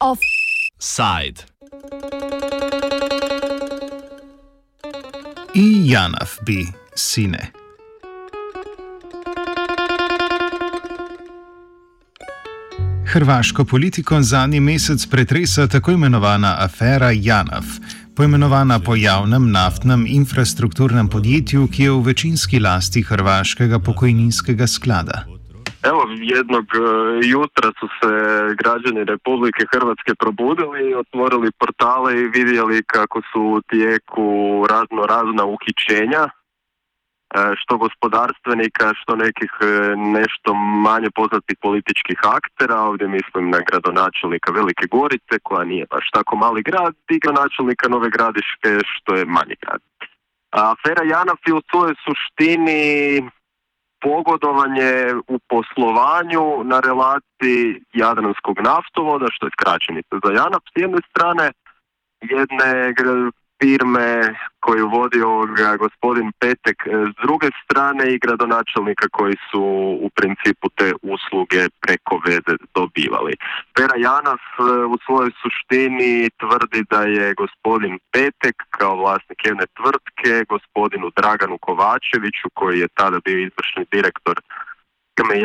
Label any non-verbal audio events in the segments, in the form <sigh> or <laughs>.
Offside. I Janaf bi sine. Hrvaško politiko zadnji mesec pretresa tako imenovana afera Janaf, poimenovana po javnem naftnem infrastrukturnem podjetju, ki je v večinski lasti hrvaškega pokojninskega sklada. Evo, jednog e, jutra su se građani Republike Hrvatske probudili otvorili portale i vidjeli kako su u tijeku razno razna uhićenja što gospodarstvenika, što nekih e, nešto manje poznatih političkih aktera, ovdje mislim na gradonačelnika Velike Gorice, koja nije baš tako mali grad, i gradonačelnika Nove Gradiške, što je manji grad. Afera Janaf je u svojoj suštini pogodovanje u poslovanju na relaciji Jadranskog naftovoda, što je skraćenica za Janaf s jedne strane, jedne firme koju vodi ovoga gospodin Petek e, s druge strane i gradonačelnika koji su u principu te usluge preko veze dobivali. Pera Janaf e, u svojoj suštini tvrdi da je gospodin Petek kao vlasnik jedne tvrtke gospodinu Draganu Kovačeviću koji je tada bio izvršni direktor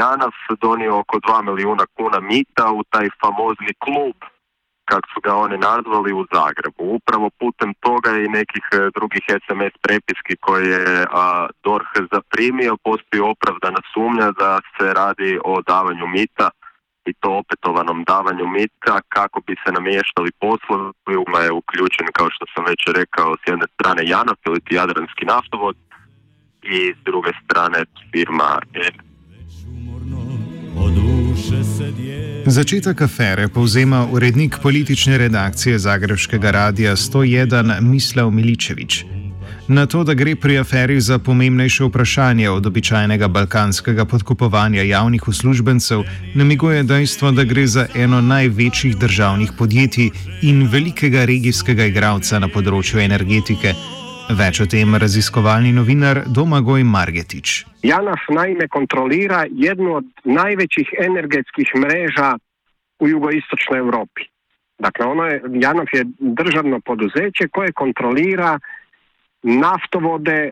Janaf donio oko 2 milijuna kuna mita u taj famozni klub kako su ga oni nazvali u Zagrebu. Upravo putem toga i nekih e, drugih SMS prepiski koje je DORH zaprimio, postoji opravdana sumnja da se radi o davanju mita i to opetovanom davanju mita kako bi se namještali poslovi u je uključen kao što sam već rekao s jedne strane JANAF ili Jadranski naftovod i s druge strane firma Začetek afere povzema urednik politične redakcije Zagrebskega radia 101 Mislav Miličevič. Na to, da gre pri aferi za pomembnejše vprašanje od običajnega balkanskega podkupovanja javnih uslužbencev, namiguje dejstvo, da gre za eno največjih državnih podjetij in velikega regijskega igralca na področju energetike, Več o tem raziskovalni novinar Domagoj Margetič. Janaf naime kontrolira jednu od najvećih energetskih mreža u jugoistočnoj Europi. Dakle, ono je, Janaf je državno poduzeće koje kontrolira naftovode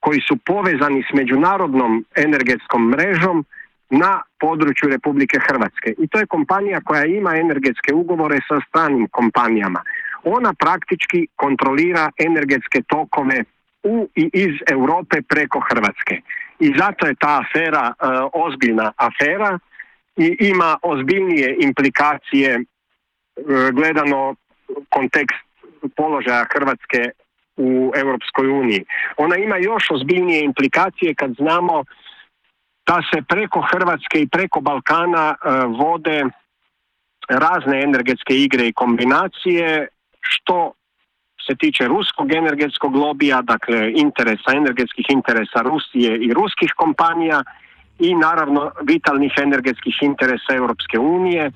koji su povezani s međunarodnom energetskom mrežom na području Republike Hrvatske. I to je kompanija koja ima energetske ugovore sa stranim kompanijama ona praktički kontrolira energetske tokove u i iz Europe preko Hrvatske. I zato je ta afera e, ozbiljna afera i ima ozbiljnije implikacije e, gledano kontekst položaja Hrvatske u Europskoj uniji. Ona ima još ozbiljnije implikacije kad znamo da se preko Hrvatske i preko Balkana e, vode razne energetske igre i kombinacije što se tiče ruskog energetskog lobija, dakle interesa, energetskih interesa Rusije i ruskih kompanija i naravno vitalnih energetskih interesa Europske unije.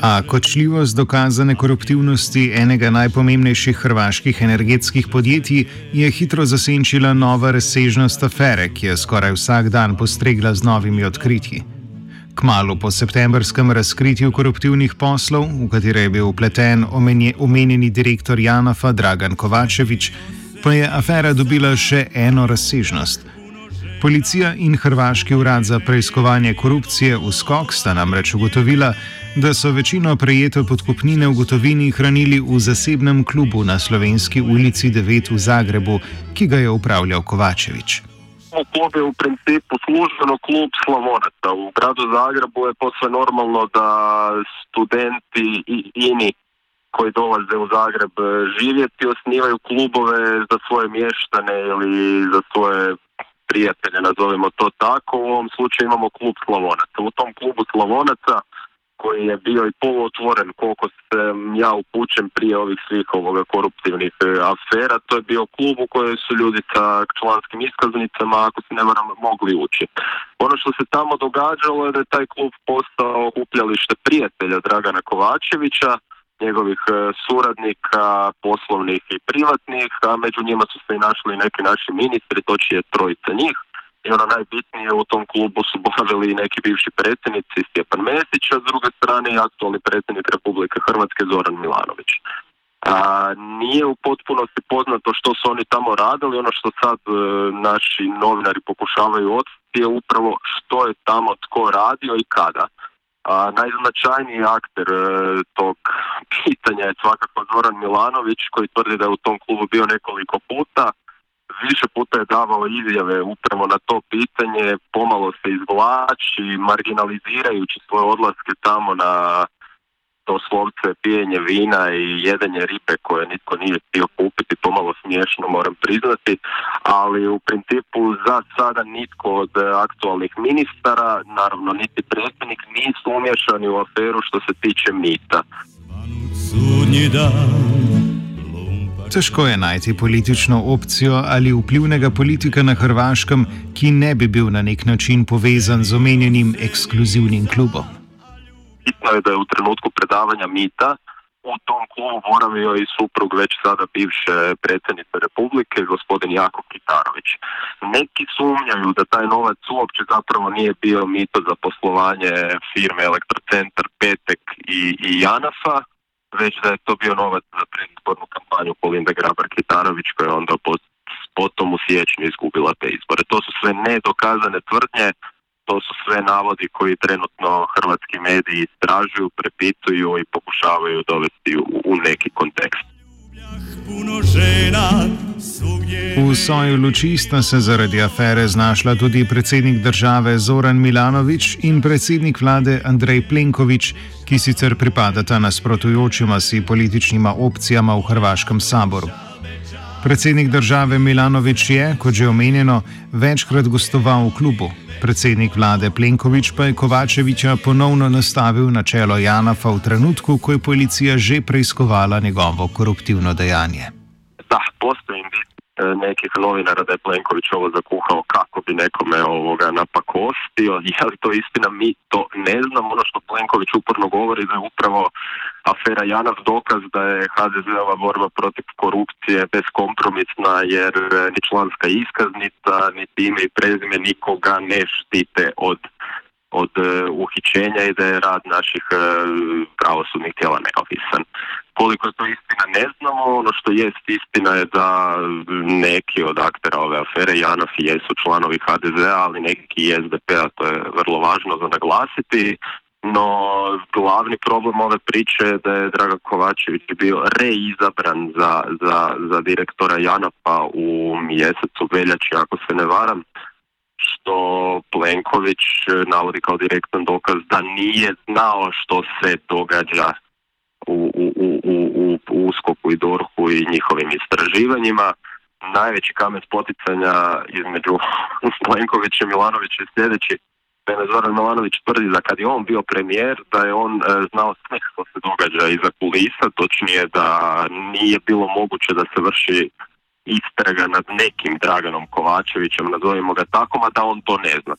A kočljivost dokazane koruptivnosti enega najpomembnejših hrvaških energetskih podjetij je hitro zasenčila nova razsežnost afere, ki je skoraj vsak dan postregla z novimi odkritji. Kmalo po septembrskem razkritju koruptivnih poslov, v katere je bil upleten omenjeni direktor Janafa Dragan Kovačevič, pa je afera dobila še eno razsežnost. Policija in Hrvaški urad za preiskovanje korupcije v skok sta namreč ugotovila, da so večino prejete podkupnine v gotovini hranili v zasebnem klubu na slovenski ulici 9 v Zagrebu, ki ga je upravljal Kovačevič. Klub je u principu službeno klub Slavonaca. U gradu Zagrebu je posve normalno da studenti i ini koji dolaze u Zagreb živjeti osnivaju klubove za svoje mještane ili za svoje prijatelje, nazovimo to tako. U ovom slučaju imamo klub Slavonaca. U tom klubu Slavonaca koji je bio i poluotvoren koliko se ja upućem prije ovih svih ovoga koruptivnih e, afera, to je bio klub u kojoj su ljudi sa članskim iskaznicama, ako se ne varam, mogli ući. Ono što se tamo događalo je da je taj klub postao okupljalište prijatelja Dragana Kovačevića, njegovih e, suradnika, poslovnih i privatnih, a među njima su se i našli neki naši ministri, to će je trojica njih. I ono najbitnije u tom klubu su boravili i neki bivši predsjednici Stjepan Mesić, a s druge strane i aktualni predsjednik Republike Hrvatske Zoran Milanović. A, nije u potpunosti poznato što su oni tamo radili, ono što sad e, naši novinari pokušavaju otkriti je upravo što je tamo tko radio i kada. A, najznačajniji akter e, tog pitanja je svakako Zoran Milanović koji tvrdi da je u tom klubu bio nekoliko puta. Više puta je davao izjave upravo na to pitanje, pomalo se izvlači, marginalizirajući svoje odlaske tamo na doslovce pijenje vina i jedenje ribe koje nitko nije htio kupiti, pomalo smiješno moram priznati, ali u principu za sada nitko od aktualnih ministara, naravno niti predsjednik, nisu umješani u aferu što se tiče mita. Težko je najti politično opcijo ali vplivnega politika na Hrvaškem, ki ne bi bil na nek način povezan z omenjenim ekskluzivnim klubom. bitno je da je u trenutku predavanja mita u tom klubu boravio i suprug već sada bivše predsjednice Republike, gospodin Jako Kitarović. Neki sumnjaju da taj novac uopće zapravo nije bio mito za poslovanje firme Elektrocentar, Petek i, i Janafa, već da je to bio novac za predizbornu kampanju Polinde Grabar-Kitarović koja je onda potom u siječnju izgubila te izbore. To su sve nedokazane tvrdnje, to su sve navodi koji trenutno hrvatski mediji istražuju, prepituju i pokušavaju dovesti u, u neki kontekst. V soju luči sta se zaradi afere znašla tudi predsednik države Zoran Milanovič in predsednik vlade Andrej Plenković, ki sicer pripadata nasprotujočima si političnima opcijama v Hrvaškem saboru. Predsednik države Milanovič je, kot že omenjeno, večkrat gostoval v klubu. Predsednik vlade Plenković pa je Kovačeviča ponovno nastavil na čelo Janafa v trenutku, ko je policija že preiskovala njegovo koruptivno dejanje. Da, postoji E, nekih novinara da je Plenković ovo zakuhao kako bi nekome ovoga napakostio. <laughs> Je li to istina? Mi to ne znam. Ono što Plenković uporno govori da je upravo afera Janaf dokaz da je HDZ-ova borba protiv korupcije beskompromisna jer ni članska iskaznica, ni ime i prezime nikoga ne štite od od e, uhićenja i da je rad naših e, pravosudnih tijela neovisan. Koliko to istina ne znamo, ono što jest istina je da neki od aktera ove afere Janov jesu članovi HDZ-a, ali neki i SDP-a, to je vrlo važno za naglasiti. No, glavni problem ove priče je da je Draga Kovačević bio reizabran za, za, za direktora Janapa u mjesecu veljači, ako se ne varam što Plenković e, navodi kao direktan dokaz da nije znao što se događa u, u, u, u, u uskoku i dorhu i njihovim istraživanjima. Najveći kamen poticanja između <laughs> Plenkovića i Milanovića je sljedeći. Zoran Milanović tvrdi da kad je on bio premijer, da je on e, znao sve što se događa iza kulisa, točnije da nije bilo moguće da se vrši istraga nad nekim Draganom Kovačevićem, nazovimo ga tako, a da on to ne zna.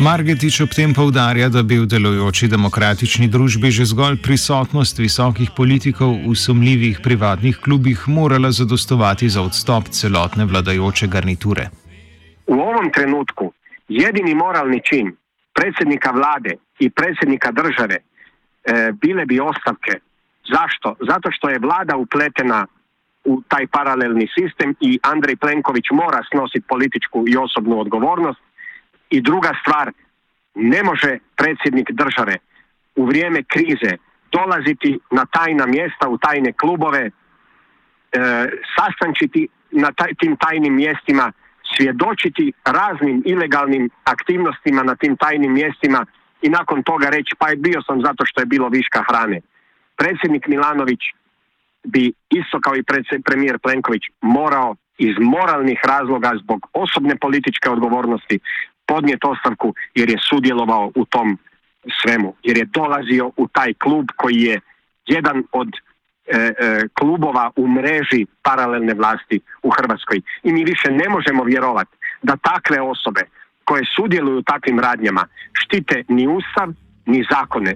Margetič ob tem poudarja, da bi v delujoči demokratični družbi že zgolj prisotnost visokih politikov v sumljivih privatnih klubih morala zadostovati za odstop celotne vladajoče garniture. V ovom trenutku jedini moralni čin predsednika vlade i predsjednika države e, bile bi ostavke Zašto? Zato što je vlada upletena u taj paralelni sistem i Andrej Plenković mora snositi političku i osobnu odgovornost. I druga stvar, ne može predsjednik države u vrijeme krize dolaziti na tajna mjesta, u tajne klubove, e, sastančiti na taj, tim tajnim mjestima, svjedočiti raznim ilegalnim aktivnostima na tim tajnim mjestima i nakon toga reći pa je bio sam zato što je bilo viška hrane. Predsjednik Milanović bi isto kao i premijer Plenković morao iz moralnih razloga zbog osobne političke odgovornosti podnijeti ostavku jer je sudjelovao u tom svemu, jer je dolazio u taj klub koji je jedan od klubova u mreži paralelne vlasti u Hrvatskoj. I mi više ne možemo vjerovati da takve osobe koje sudjeluju u takvim radnjama štite ni ustav ni zakone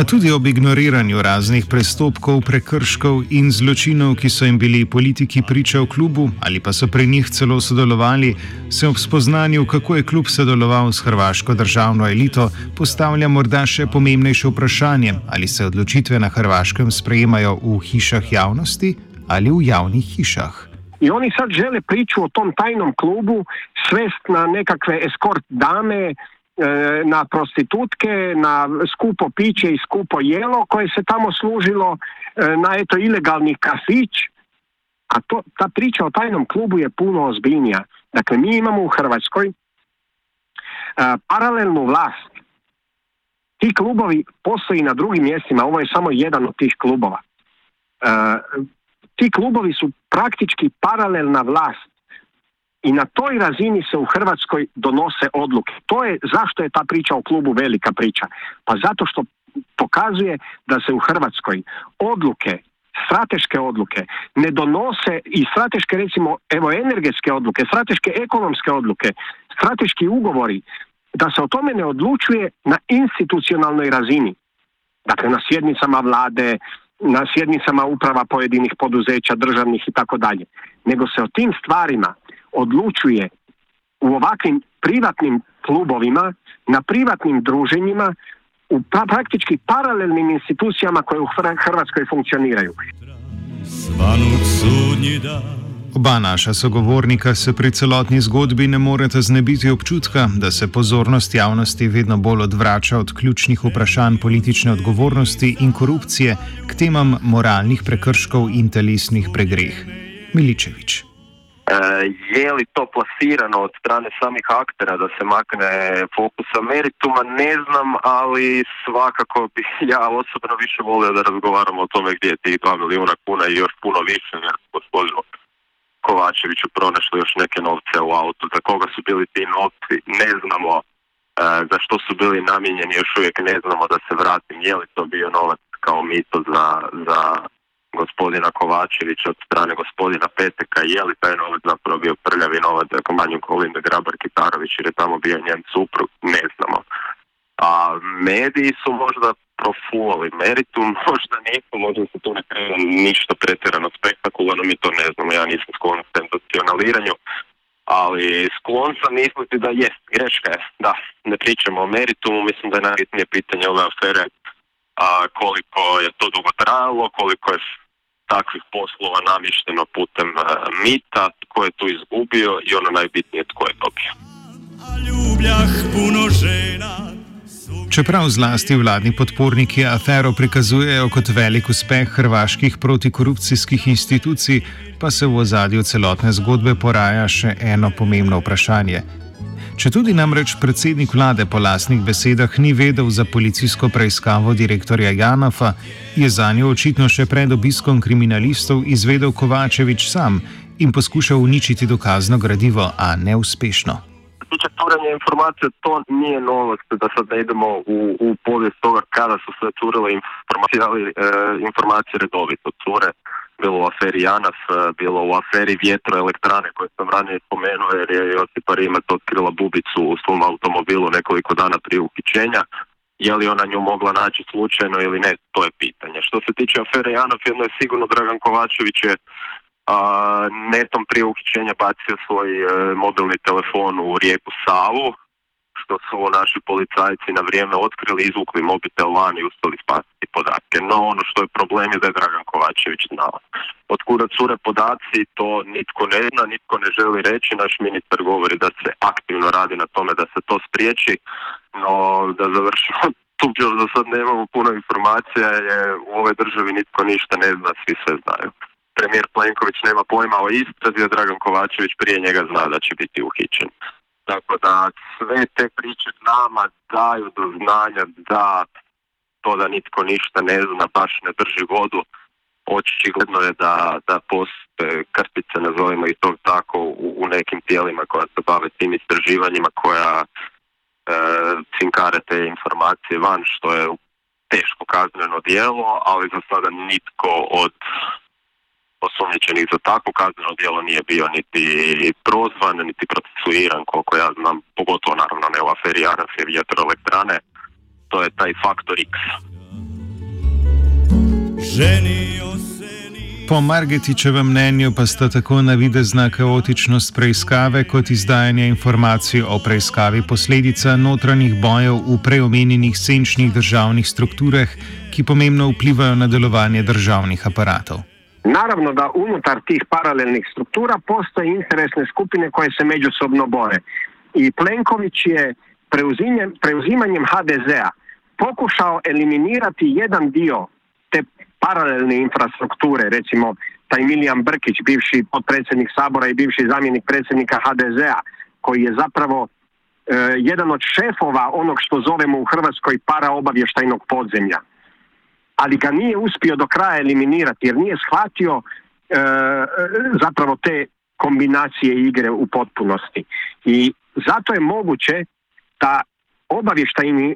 A tudi ob ignoriranju raznih prestopkov, prekrškov in zločinov, ki so jim bili politiki priča v klubu ali pa so pri njih celo sodelovali, se ob spoznanju, kako je klub sodeloval s hrvaško državno elito, postavlja morda še pomembnejše vprašanje, ali se odločitve na Hrvaškem sprejemajo v hišah javnosti ali v javnih hišah. I oni sad žele priču o tom tajnom klubu svest na nekakve eskort dame, na prostitutke, na skupo piće i skupo jelo koje se tamo služilo, e, na eto ilegalni kafić, a to, ta priča o tajnom klubu je puno ozbiljnija. Dakle, mi imamo u Hrvatskoj e, paralelnu vlast. Ti klubovi postoji na drugim mjestima, ovo je samo jedan od tih klubova. ti klubovi su praktički paralelna vlast i na toj razini se u Hrvatskoj donose odluke. To je zašto je ta priča o klubu velika priča. Pa zato što pokazuje da se u Hrvatskoj odluke strateške odluke ne donose i strateške recimo evo energetske odluke, strateške ekonomske odluke, strateški ugovori da se o tome ne odlučuje na institucionalnoj razini. Dakle na sjednicama vlade, na sjednicama uprava pojedinih poduzeća, državnih i tako dalje. Nego se o tim stvarima odlučuje u ovakvim privatnim klubovima, na privatnim druženjima, u praktički paralelnim institucijama koje u Hrvatskoj funkcioniraju. Oba naša sogovornika se pri celotni zgodbi ne morete znebiti občutka, da se pozornost javnosti vedno bolj odvrača od ključnih vprašanj politične odgovornosti in korupcije k temam moralnih prekrškov in telesnih pregreh. Miličevič. E, je li to plasirano od strane samih aktera da se makne fokusa merituma, ne znam, ali svakako bih ja osobno više volio da razgovaramo o tome gdje je tih 2 milijuna kuna i još puno više, jer gospodinu Kovačeviću pronašli još neke novce u autu. Za koga su bili ti novci, ne znamo. E, za što su bili namijenjeni, još uvijek ne znamo da se vratim. Je li to bio novac kao mito za, za gospodina Kovačevića od strane gospodina Peteka, je li taj novac zapravo bio prljavi novac za kompaniju Kolinda Grabar Kitarović jer je tamo bio njen suprug, ne znamo. A mediji su možda profulali meritum, <laughs> možda nisu, možda se tu ne treba ništa pretjerano spektakularno, mi to ne znamo, ja nisam sklon senzacionaliranju, ali sklon sam misliti da jest, greška je, da, ne pričamo o meritumu, mislim da je najbitnije pitanje ove afere a, koliko je to dugo trajalo, koliko je takvih poslova namješteno putem uh, mita, tko je tu izgubio i ono najbitnije tko je dobio. Čeprav zlasti vladni podporniki afero prikazujejo kot velik uspeh hrvaških protikorupcijskih institucij, pa se v ozadju celotne zgodbe poraja še eno pomembno vprašanje. Če tudi namreč predsednik vlade po lasnih besedah ni vedel za policijsko preiskavo direktorja Janafa, je za njo očitno še pred obiskom kriminalistov izvedel Kovačevič sam in poskušal uničiti dokazno gradivo, a neuspešno. Tiče curenja informacije, to nije novost da sad ne idemo u, u povijest toga kada su se curile informacije, ali e, informacije redovito cure. Bilo u aferi Janaf, e, bilo u aferi vjetroelektrane koje sam ranije spomenuo jer je Josipa Rimac otkrila bubicu u svom automobilu nekoliko dana prije uhićenja. Je li ona nju mogla naći slučajno ili ne, to je pitanje. Što se tiče afere Janaf, jedno je sigurno Dragan Kovačević je a, netom prije uhićenja bacio svoj e, mobilni telefon u rijeku Savu, što su naši policajci na vrijeme otkrili, izvukli mobitel van i uspjeli spasiti podatke. No ono što je problem je da je Dragan Kovačević znao. Od kuda cure podaci, to nitko ne zna, nitko ne želi reći. Naš ministar govori da se aktivno radi na tome da se to spriječi, no da završimo <laughs> tu za sad nemamo puno informacija jer u ovoj državi nitko ništa ne zna, svi sve znaju. Premijer Plenković nema pojma o istrazi, a Dragan Kovačević prije njega zna da će biti uhićen. Tako da sve te priče nama daju do znanja da to da nitko ništa ne zna baš ne drži vodu. Očigledno je da, da postoje krpice, nazovimo i to tako, u, u nekim tijelima koja se bave tim istraživanjima, koja e, cinkare te informacije van, što je teško kazneno dijelo, ali za sada nitko od osumnjičenih za takvo kazneno djelo nije bio niti prozvan, niti procesuiran, koliko ja znam, pogotovo naravno ne u aferi Janaf i vjetroelektrane, to je taj faktor X. Po Margetičevem mnenju pa sta tako navidezna kaotičnost preiskave kot izdajanje informacij o preiskavi posledica notranjih bojev v preomenjenih senčnih državnih strukturah, ki pomembno vplivajo na delovanje državnih aparatov. Naravno, da unutar tih paralelnih struktura postoje interesne skupine koje se međusobno bore. I Plenković je preuzimanjem HDZ-a pokušao eliminirati jedan dio te paralelne infrastrukture, recimo taj Milijan Brkić, bivši potpredsjednik Sabora i bivši zamjenik predsjednika HDZ-a, koji je zapravo e, jedan od šefova onog što zovemo u Hrvatskoj paraobavještajnog podzemlja. Ali ga nije uspio do kraja eliminirati jer nije shvatio e, zapravo te kombinacije igre u potpunosti. I zato je moguće da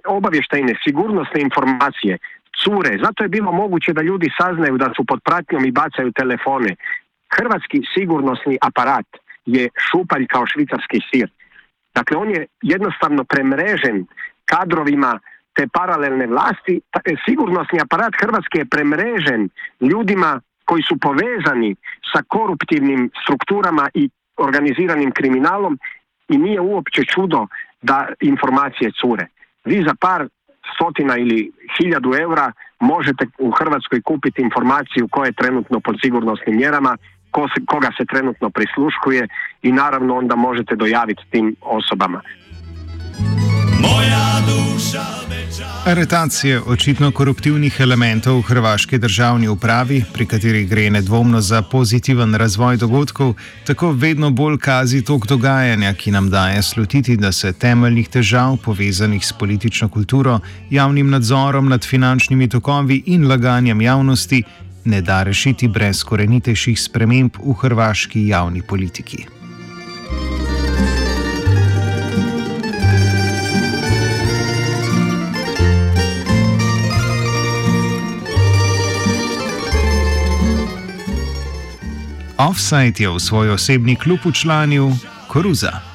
obavještajne sigurnosne informacije cure. Zato je bilo moguće da ljudi saznaju da su pod pratnjom i bacaju telefone. Hrvatski sigurnosni aparat je šupalj kao švicarski sir. Dakle, on je jednostavno premrežen kadrovima te paralelne vlasti. E, sigurnosni aparat Hrvatske je premrežen ljudima koji su povezani sa koruptivnim strukturama i organiziranim kriminalom i nije uopće čudo da informacije cure. Vi za par stotina ili hiljadu eura možete u Hrvatskoj kupiti informaciju koja je trenutno pod sigurnosnim mjerama, koga se trenutno prisluškuje i naravno onda možete dojaviti tim osobama. Moja duša Aretacije očitno koruptivnih elementov v hrvaški državni upravi, pri kateri gre nedvomno za pozitiven razvoj dogodkov, tako vedno bolj kazi tok dogajanja, ki nam daje slutiti, da se temeljnih težav, povezanih s politično kulturo, javnim nadzorom nad finančnimi tokovi in laganjem javnosti, ne da rešiti brez korenitejših sprememb v hrvaški javni politiki. Offside je v svoj osebni klub učlanil Koruza.